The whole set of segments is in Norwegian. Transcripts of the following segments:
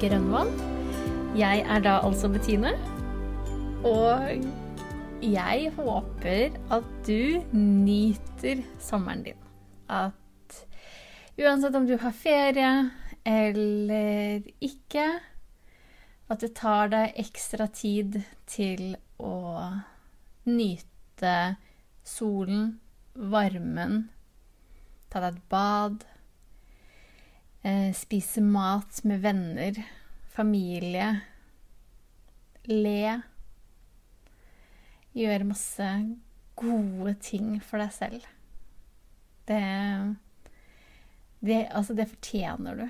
Grønvold. Jeg er da altså Bettine, og jeg håper at du nyter sommeren din. At uansett om du har ferie eller ikke, at du tar deg ekstra tid til å nyte solen, varmen, ta deg et bad, spise mat med venner, familie, le. Gjøre masse gode ting for deg selv. Det, det Altså, det fortjener du.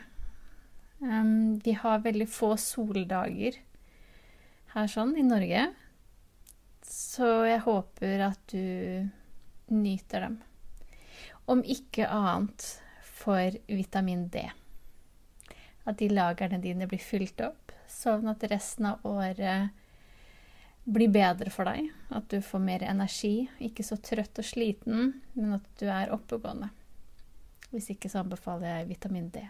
Um, vi har veldig få soldager her sånn i Norge. Så jeg håper at du nyter dem. Om ikke annet for vitamin D. At de lagrene dine blir fylt opp, sånn at resten av året blir bedre for deg. At du får mer energi. Ikke så trøtt og sliten, men at du er oppegående. Hvis ikke så anbefaler jeg vitamin D.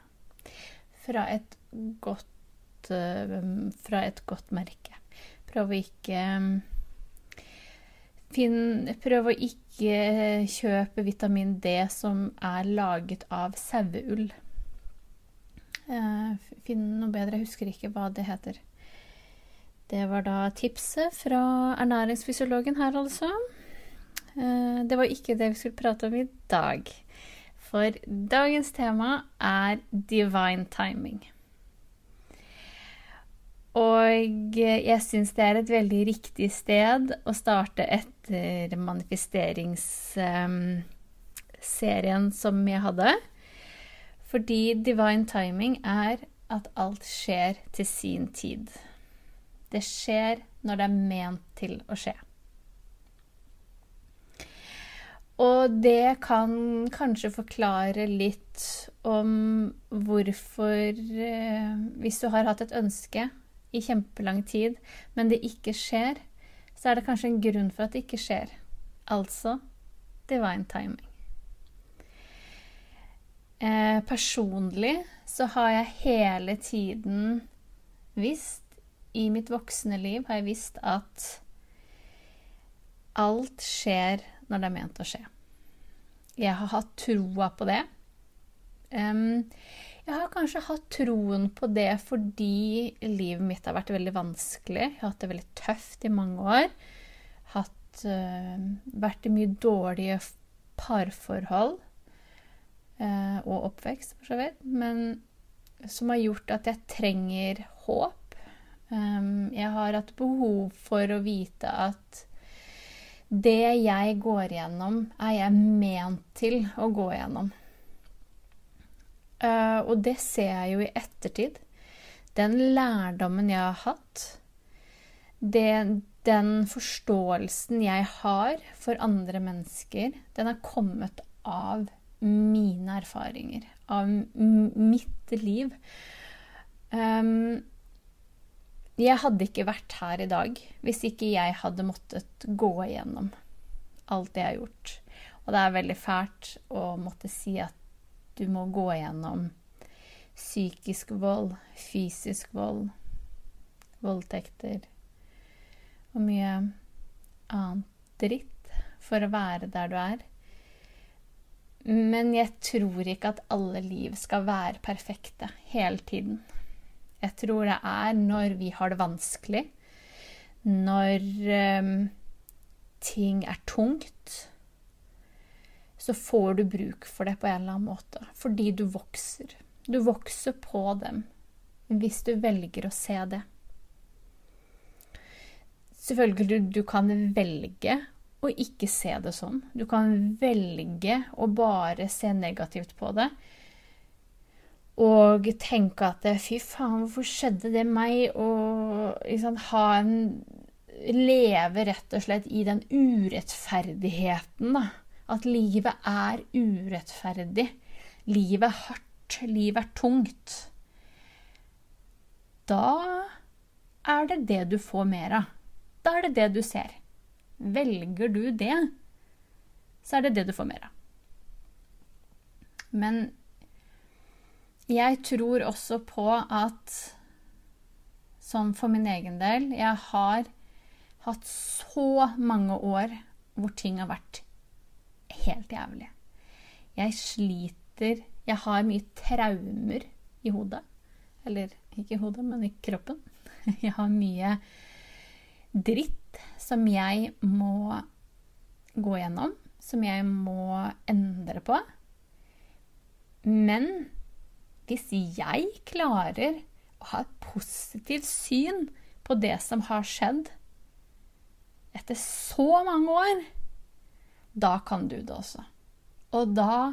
Fra et godt, uh, fra et godt merke. Prøv å ikke Finn, prøv å ikke kjøpe vitamin D som er laget av saueull. Uh, finn noe bedre. Jeg husker ikke hva det heter. Det var da tipset fra ernæringsfysiologen her, altså. Eh, det var ikke det vi skulle prate om i dag. For dagens tema er divine timing. Og jeg syns det er et veldig riktig sted å starte etter manifesteringsserien som jeg hadde. Fordi divine timing er at alt skjer til sin tid. Det skjer når det er ment til å skje. Og det kan kanskje forklare litt om hvorfor eh, Hvis du har hatt et ønske i kjempelang tid, men det ikke skjer, så er det kanskje en grunn for at det ikke skjer. Altså divine timing. Eh, personlig så har jeg hele tiden visst i mitt voksne liv har jeg visst at alt skjer når det er ment å skje. Jeg har hatt troa på det. Um, jeg har kanskje hatt troen på det fordi livet mitt har vært veldig vanskelig. Jeg har hatt det veldig tøft i mange år. Hatt, uh, vært i mye dårlige parforhold og oppvekst, for så vidt. Men som har gjort at jeg trenger håp jeg har hatt behov for å vite at det jeg går gjennom, er jeg ment til å gå gjennom. Uh, og det ser jeg jo i ettertid. Den lærdommen jeg har hatt, det, den forståelsen jeg har for andre mennesker, den har kommet av mine erfaringer, av mitt liv. Um, jeg hadde ikke vært her i dag hvis ikke jeg hadde måttet gå igjennom alt det jeg har gjort. Og det er veldig fælt å måtte si at du må gå igjennom psykisk vold, fysisk vold, voldtekter og mye annet dritt for å være der du er. Men jeg tror ikke at alle liv skal være perfekte hele tiden. Jeg tror det er når vi har det vanskelig, når um, ting er tungt, så får du bruk for det på en eller annen måte. Fordi du vokser. Du vokser på dem hvis du velger å se det. Selvfølgelig, du, du kan velge å ikke se det sånn. Du kan velge å bare se negativt på det og tenke at fy faen, hvorfor skjedde det meg? Og liksom, ha en Leve rett og slett i den urettferdigheten, da. At livet er urettferdig. Livet er hardt. Livet er tungt. Da er det det du får mer av. Da er det det du ser. Velger du det, så er det det du får mer av. Men jeg tror også på at sånn for min egen del Jeg har hatt så mange år hvor ting har vært helt jævlig. Jeg sliter Jeg har mye traumer i hodet. Eller ikke i hodet, men i kroppen. Jeg har mye dritt som jeg må gå gjennom, som jeg må endre på. Men hvis jeg klarer å ha et positivt syn på det som har skjedd etter så mange år, da kan du det også. Og da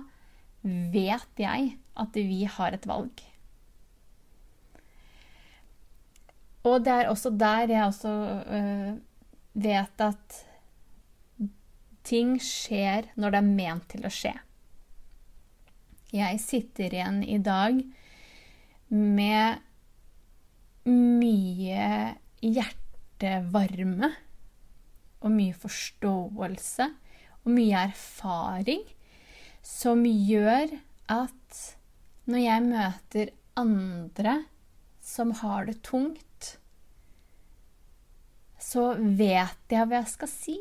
vet jeg at vi har et valg. Og det er også der jeg også øh, vet at ting skjer når det er ment til å skje. Jeg sitter igjen i dag med mye hjertevarme og mye forståelse og mye erfaring som gjør at når jeg møter andre som har det tungt, så vet jeg hva jeg skal si.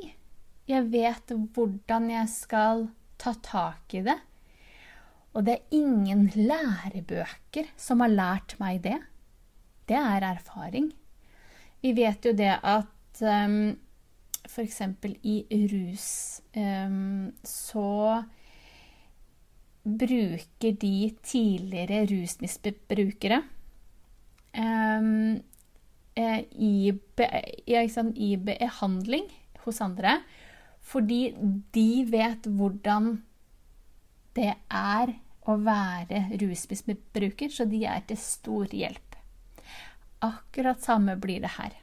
Jeg vet hvordan jeg skal ta tak i det. Og det er ingen lærebøker som har lært meg det. Det er erfaring. Vi vet jo det at um, f.eks. i rus um, så bruker de tidligere rusmisbrukere um, i, be, i behandling hos andre fordi de vet hvordan det er å være rusmisbruker, så de er til stor hjelp. Akkurat samme blir det her.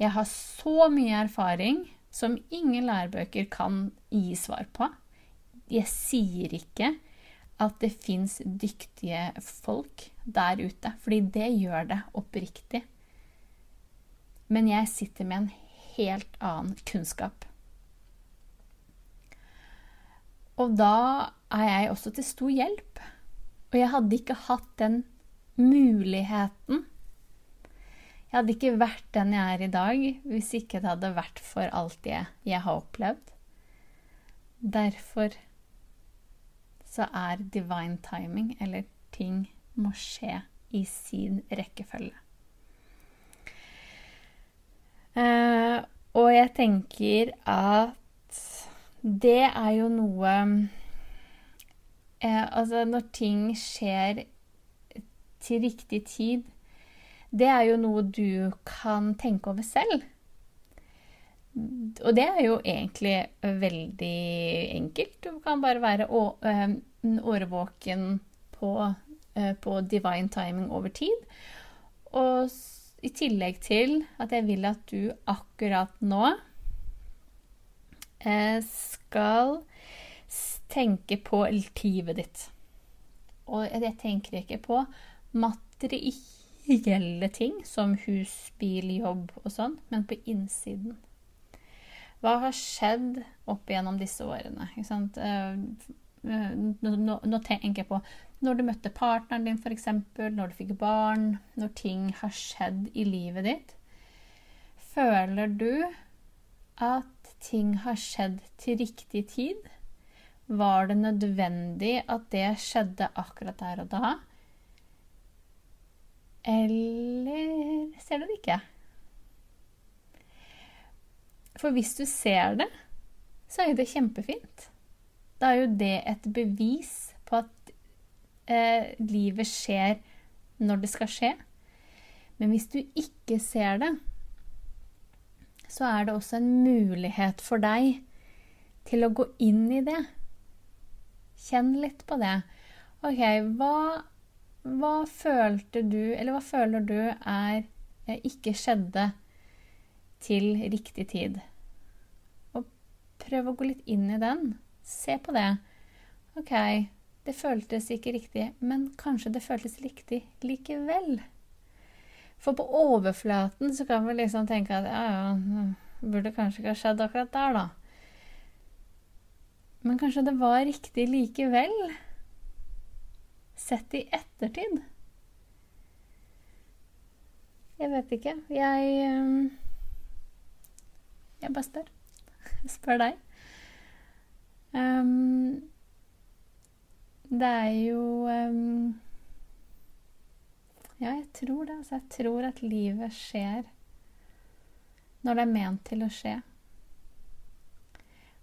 Jeg har så mye erfaring som ingen lærebøker kan gi svar på. Jeg sier ikke at det fins dyktige folk der ute, fordi det gjør det oppriktig. Men jeg sitter med en helt annen kunnskap. Og da er jeg også til stor hjelp. Og jeg hadde ikke hatt den muligheten. Jeg hadde ikke vært den jeg er i dag, hvis ikke det hadde vært for alt det jeg har opplevd. Derfor så er divine timing, eller ting må skje i sin rekkefølge. Uh, og jeg tenker at det er jo noe eh, Altså, når ting skjer til riktig tid, det er jo noe du kan tenke over selv. Og det er jo egentlig veldig enkelt. Du kan bare være eh, årvåken på, eh, på divine timing over tid. Og i tillegg til at jeg vil at du akkurat nå Eh, skal tenke på livet ditt. Og jeg tenker ikke på materielle ting som hus, bil, jobb og sånn, men på innsiden. Hva har skjedd opp igjennom disse årene? Eh, eh, nå, nå, tenker jeg på når du møtte partneren din, f.eks., når du fikk barn, når ting har skjedd i livet ditt. Føler du at ting har skjedd til riktig tid? Var det nødvendig at det skjedde akkurat der og da? Eller ser du det ikke? For hvis du ser det, så er jo det kjempefint. Da er jo det et bevis på at eh, livet skjer når det skal skje. Men hvis du ikke ser det, så er det også en mulighet for deg til å gå inn i det. Kjenn litt på det. OK, hva, hva følte du, eller hva føler du er eh, ikke skjedde til riktig tid? Og prøv å gå litt inn i den. Se på det. OK, det føltes ikke riktig, men kanskje det føltes riktig likevel. For på overflaten så kan vi liksom tenke at ja, ja, burde kanskje ikke ha skjedd akkurat der, da. Men kanskje det var riktig likevel. sett i ettertid? Jeg vet ikke. Jeg eh, Jeg bare spør. Jeg spør deg. Um, det er jo um, Ja, jeg tror det. Altså, jeg tror at livet skjer når det er ment til å skje.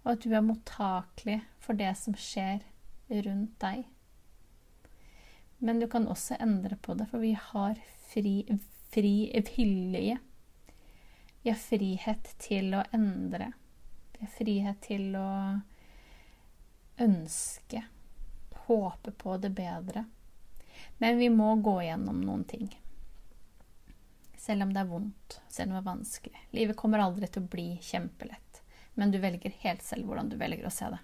Og at du er mottakelig for det som skjer rundt deg. Men du kan også endre på det, for vi har fri, fri vilje. Vi har frihet til å endre. Vi har frihet til å ønske, håpe på det bedre. Men vi må gå gjennom noen ting. Selv om det er vondt, selv om det er vanskelig. Livet kommer aldri til å bli kjempelett. Men du velger helt selv hvordan du velger å se det.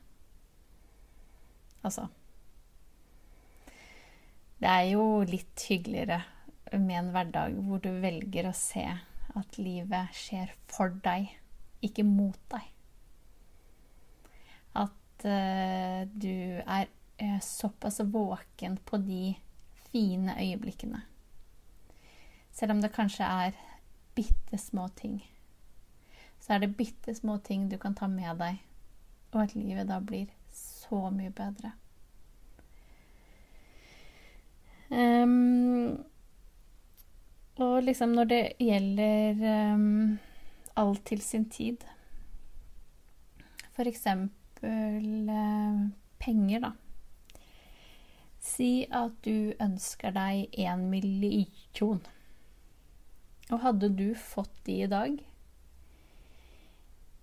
Altså Det er jo litt hyggeligere med en hverdag hvor du velger å se at livet skjer for deg, ikke mot deg. At uh, du er uh, såpass våken på de fine øyeblikkene. Selv om det kanskje er bitte små ting, så er det bitte små ting du kan ta med deg, og at livet da blir så mye bedre. Um, og liksom når det gjelder um, alt til sin tid For eksempel uh, penger, da. Si at du ønsker deg én million. Og hadde du fått de i dag,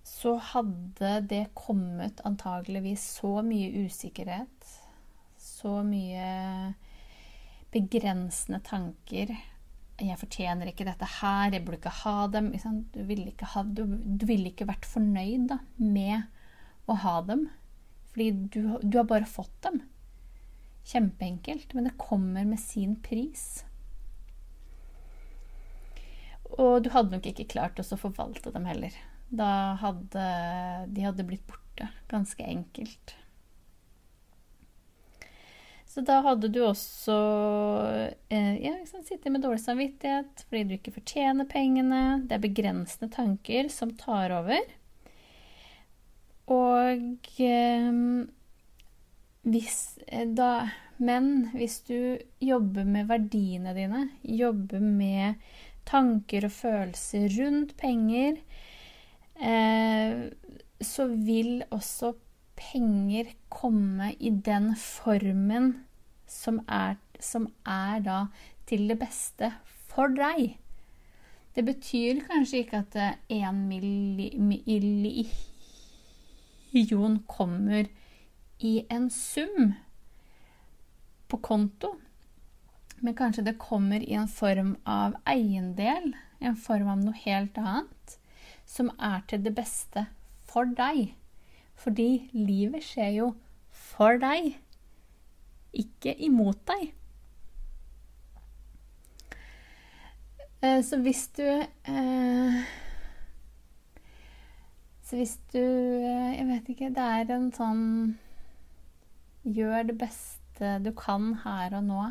så hadde det kommet antageligvis så mye usikkerhet, så mye begrensende tanker 'Jeg fortjener ikke dette her. Jeg burde ikke ha dem.' Du ville ikke, ha, du, du ville ikke vært fornøyd da, med å ha dem. Fordi du, du har bare fått dem. Kjempeenkelt. Men det kommer med sin pris. Og du hadde nok ikke klart å forvalte dem heller. Da hadde de hadde blitt borte. Ganske enkelt. Så da hadde du også eh, ja, sittet med dårlig samvittighet fordi du ikke fortjener pengene. Det er begrensende tanker som tar over. Og eh, hvis eh, da Men hvis du jobber med verdiene dine, jobber med tanker og følelser rundt penger, eh, så vil også penger komme i den formen som er, som er da til det beste for deg. Det betyr kanskje ikke at én million kommer i en sum på konto, men kanskje det kommer i en form av eiendel, en form av noe helt annet, som er til det beste for deg. Fordi livet skjer jo for deg, ikke imot deg. Eh, så hvis du eh, Så hvis du eh, Jeg vet ikke Det er en sånn Gjør det beste du kan her og nå.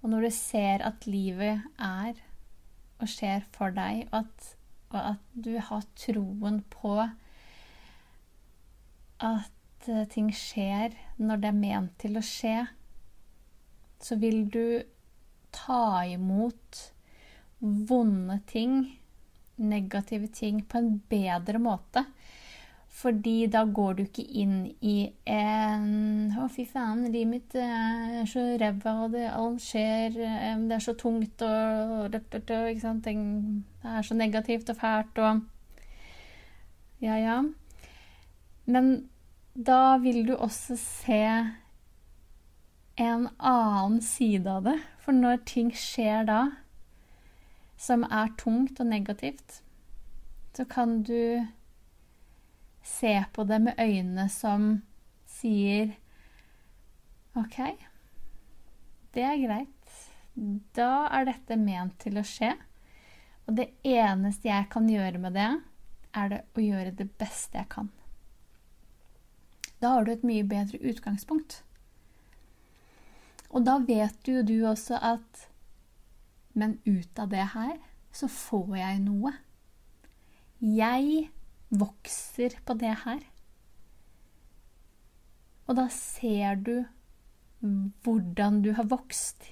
Og når du ser at livet er og skjer for deg, og at, og at du har troen på at eh, ting skjer når det er ment til å skje, så vil du ta imot vonde ting, negative ting, på en bedre måte. Fordi da går du ikke inn i en Å, fy faen, livet mitt er så ræva, og det, alt skjer eh, Det er så tungt og, ikke sant? Det er så negativt og fælt og Ja, ja. Men da vil du også se en annen side av det. For når ting skjer da, som er tungt og negativt, så kan du se på det med øyne som sier OK, det er greit. Da er dette ment til å skje. Og det eneste jeg kan gjøre med det, er det å gjøre det beste jeg kan. Da har du et mye bedre utgangspunkt. Og da vet jo du også at Men ut av det her så får jeg noe. Jeg vokser på det her. Og da ser du hvordan du har vokst.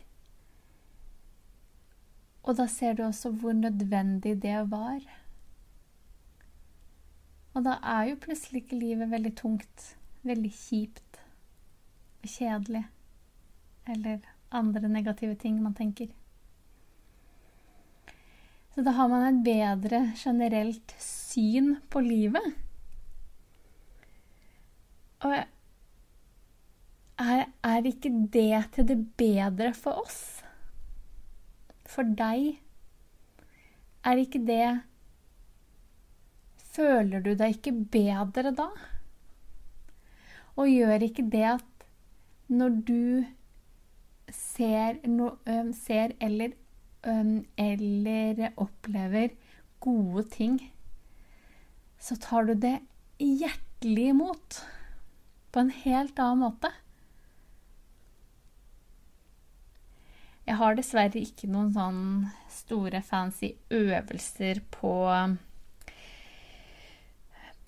Og da ser du også hvor nødvendig det var. Og da er jo plutselig ikke livet veldig tungt, veldig kjipt og kjedelig. Eller andre negative ting man tenker. Så da har man et bedre generelt syn på livet. Og er, er ikke det til det bedre for oss? For deg? Er ikke det Føler du deg ikke bedre da? Og gjør ikke det at når du ser, no, ser eller eller opplever gode ting, så tar du det hjertelig imot på en helt annen måte. Jeg har dessverre ikke noen sånn store fancy øvelser på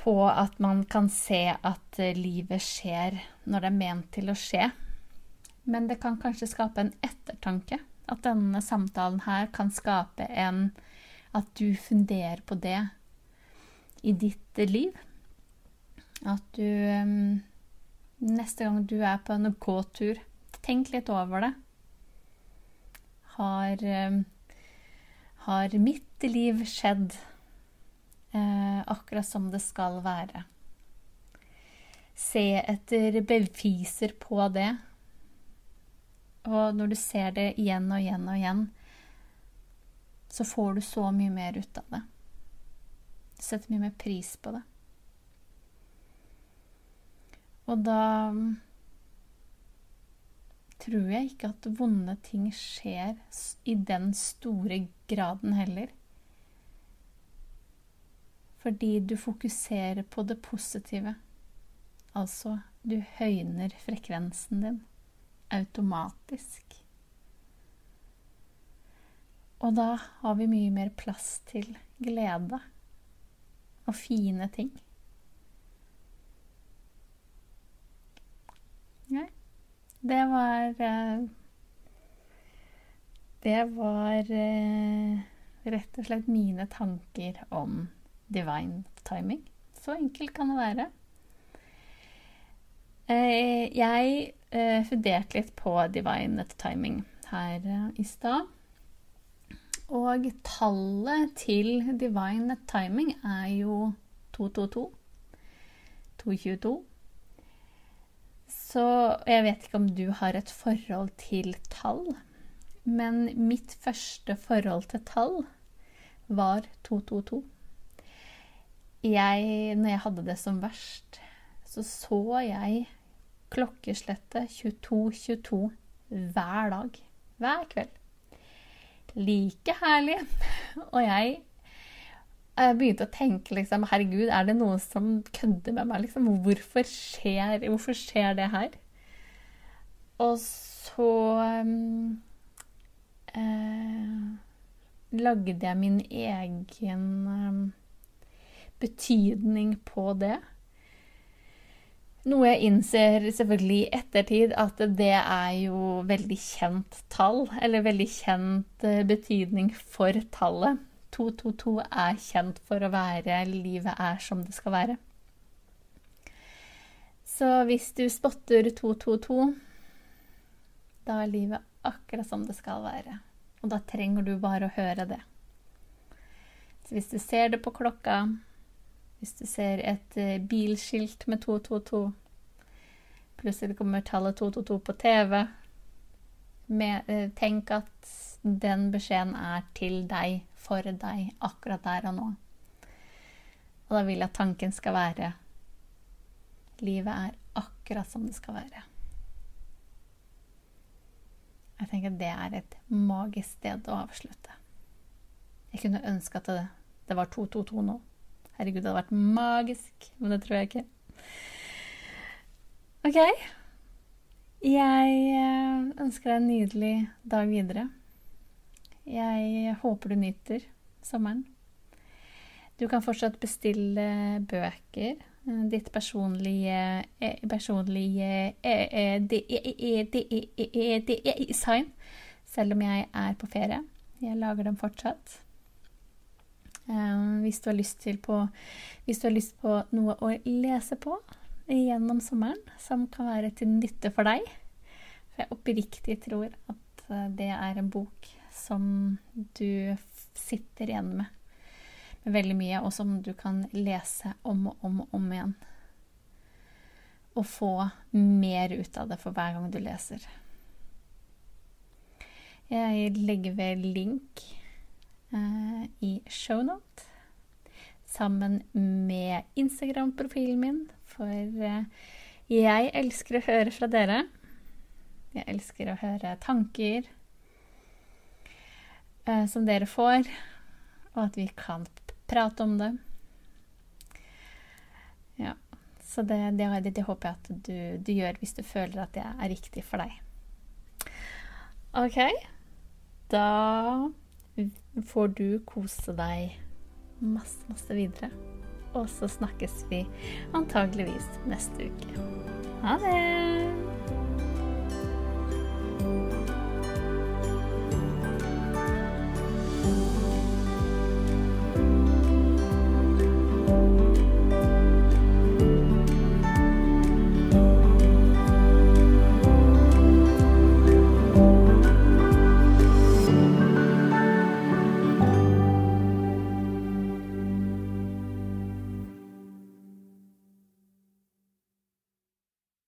på at man kan se at livet skjer når det er ment til å skje. Men det kan kanskje skape en ettertanke at denne samtalen her kan skape en At du funderer på det i ditt liv. At du um, neste gang du er på en gåtur, tenk litt over det. Har, um, har mitt liv skjedd uh, akkurat som det skal være? Se etter beviser på det og når du ser det igjen og igjen og igjen, så får du så mye mer ut av det. Du setter mye mer pris på det. Og da tror jeg ikke at vonde ting skjer i den store graden heller. Fordi du fokuserer på det positive. Altså, du høyner frekvensen din automatisk. Og da har vi mye mer plass til glede og fine ting. Nei, det var eh, Det var eh, rett og slett mine tanker om divine timing. Så enkelt kan det være. Eh, jeg funderte litt på divine timing her eh, i stad. Og tallet til divine timing er jo 222. 222. Så jeg vet ikke om du har et forhold til tall, men mitt første forhold til tall var 222. Jeg, når jeg hadde det som verst, så så jeg klokkeslettet 22.22 hver dag. Hver kveld. Like herlig. Og jeg, jeg begynte å tenke liksom Herregud, er det noen som kødder med meg? Liksom? Hvorfor, skjer, hvorfor skjer det her? Og så um, eh, lagde jeg min egen um, betydning på det. Noe jeg innser selvfølgelig i ettertid, at det er jo veldig kjent tall, eller veldig kjent eh, betydning for tallet. 222 er kjent for å være 'livet er som det skal være'. Så hvis du spotter 222, da er livet akkurat som det skal være. Og da trenger du bare å høre det. Så hvis du ser det på klokka, hvis du ser et eh, bilskilt med 222, plutselig kommer tallet 222 på TV, med, eh, tenk at den beskjeden er til deg, for deg, akkurat der og nå. Og da vil jeg at tanken skal være Livet er akkurat som det skal være. Jeg tenker at det er et magisk sted å avslutte. Jeg kunne ønske at det, det var 222 nå. Herregud, det hadde vært magisk, men det tror jeg ikke. OK. Jeg eh, ønsker deg en nydelig dag videre. Jeg håper du nyter sommeren. Du kan fortsatt bestille bøker. Ditt personlige personlige design. Selv om jeg er på ferie. Jeg lager dem fortsatt. Hvis du på, hvis du har lyst på noe å lese på gjennom sommeren som kan være til nytte for deg. For jeg oppriktig tror at eh, det er en bok som du sitter igjen med med veldig mye, og som du kan lese om og om og om igjen. Og få mer ut av det for hver gang du leser. Jeg legger ved link eh, i shownote sammen med Instagram-profilen min, for eh, jeg elsker å høre fra dere. Jeg elsker å høre tanker eh, som dere får, og at vi kan prate om det. Ja, så det, det, det håper jeg at du, du, gjør hvis du føler at det er riktig for deg. OK, da får du kose deg masse, masse videre. Og så snakkes vi antageligvis neste uke. Ha det!